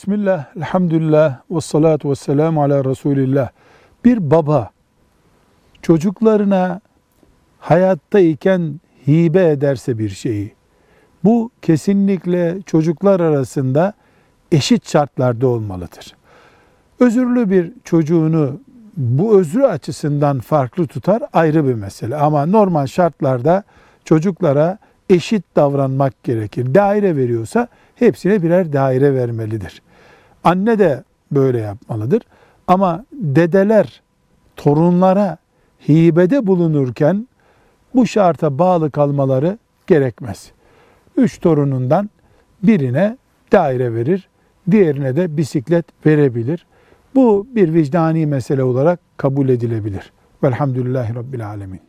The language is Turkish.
Bismillah, elhamdülillah, ve salatu ve selamu ala Resulillah. Bir baba çocuklarına hayattayken hibe ederse bir şeyi, bu kesinlikle çocuklar arasında eşit şartlarda olmalıdır. Özürlü bir çocuğunu bu özrü açısından farklı tutar ayrı bir mesele. Ama normal şartlarda çocuklara eşit davranmak gerekir. Daire veriyorsa hepsine birer daire vermelidir. Anne de böyle yapmalıdır. Ama dedeler torunlara hibede bulunurken bu şarta bağlı kalmaları gerekmez. Üç torunundan birine daire verir, diğerine de bisiklet verebilir. Bu bir vicdani mesele olarak kabul edilebilir. Velhamdülillahi Rabbil Alemin.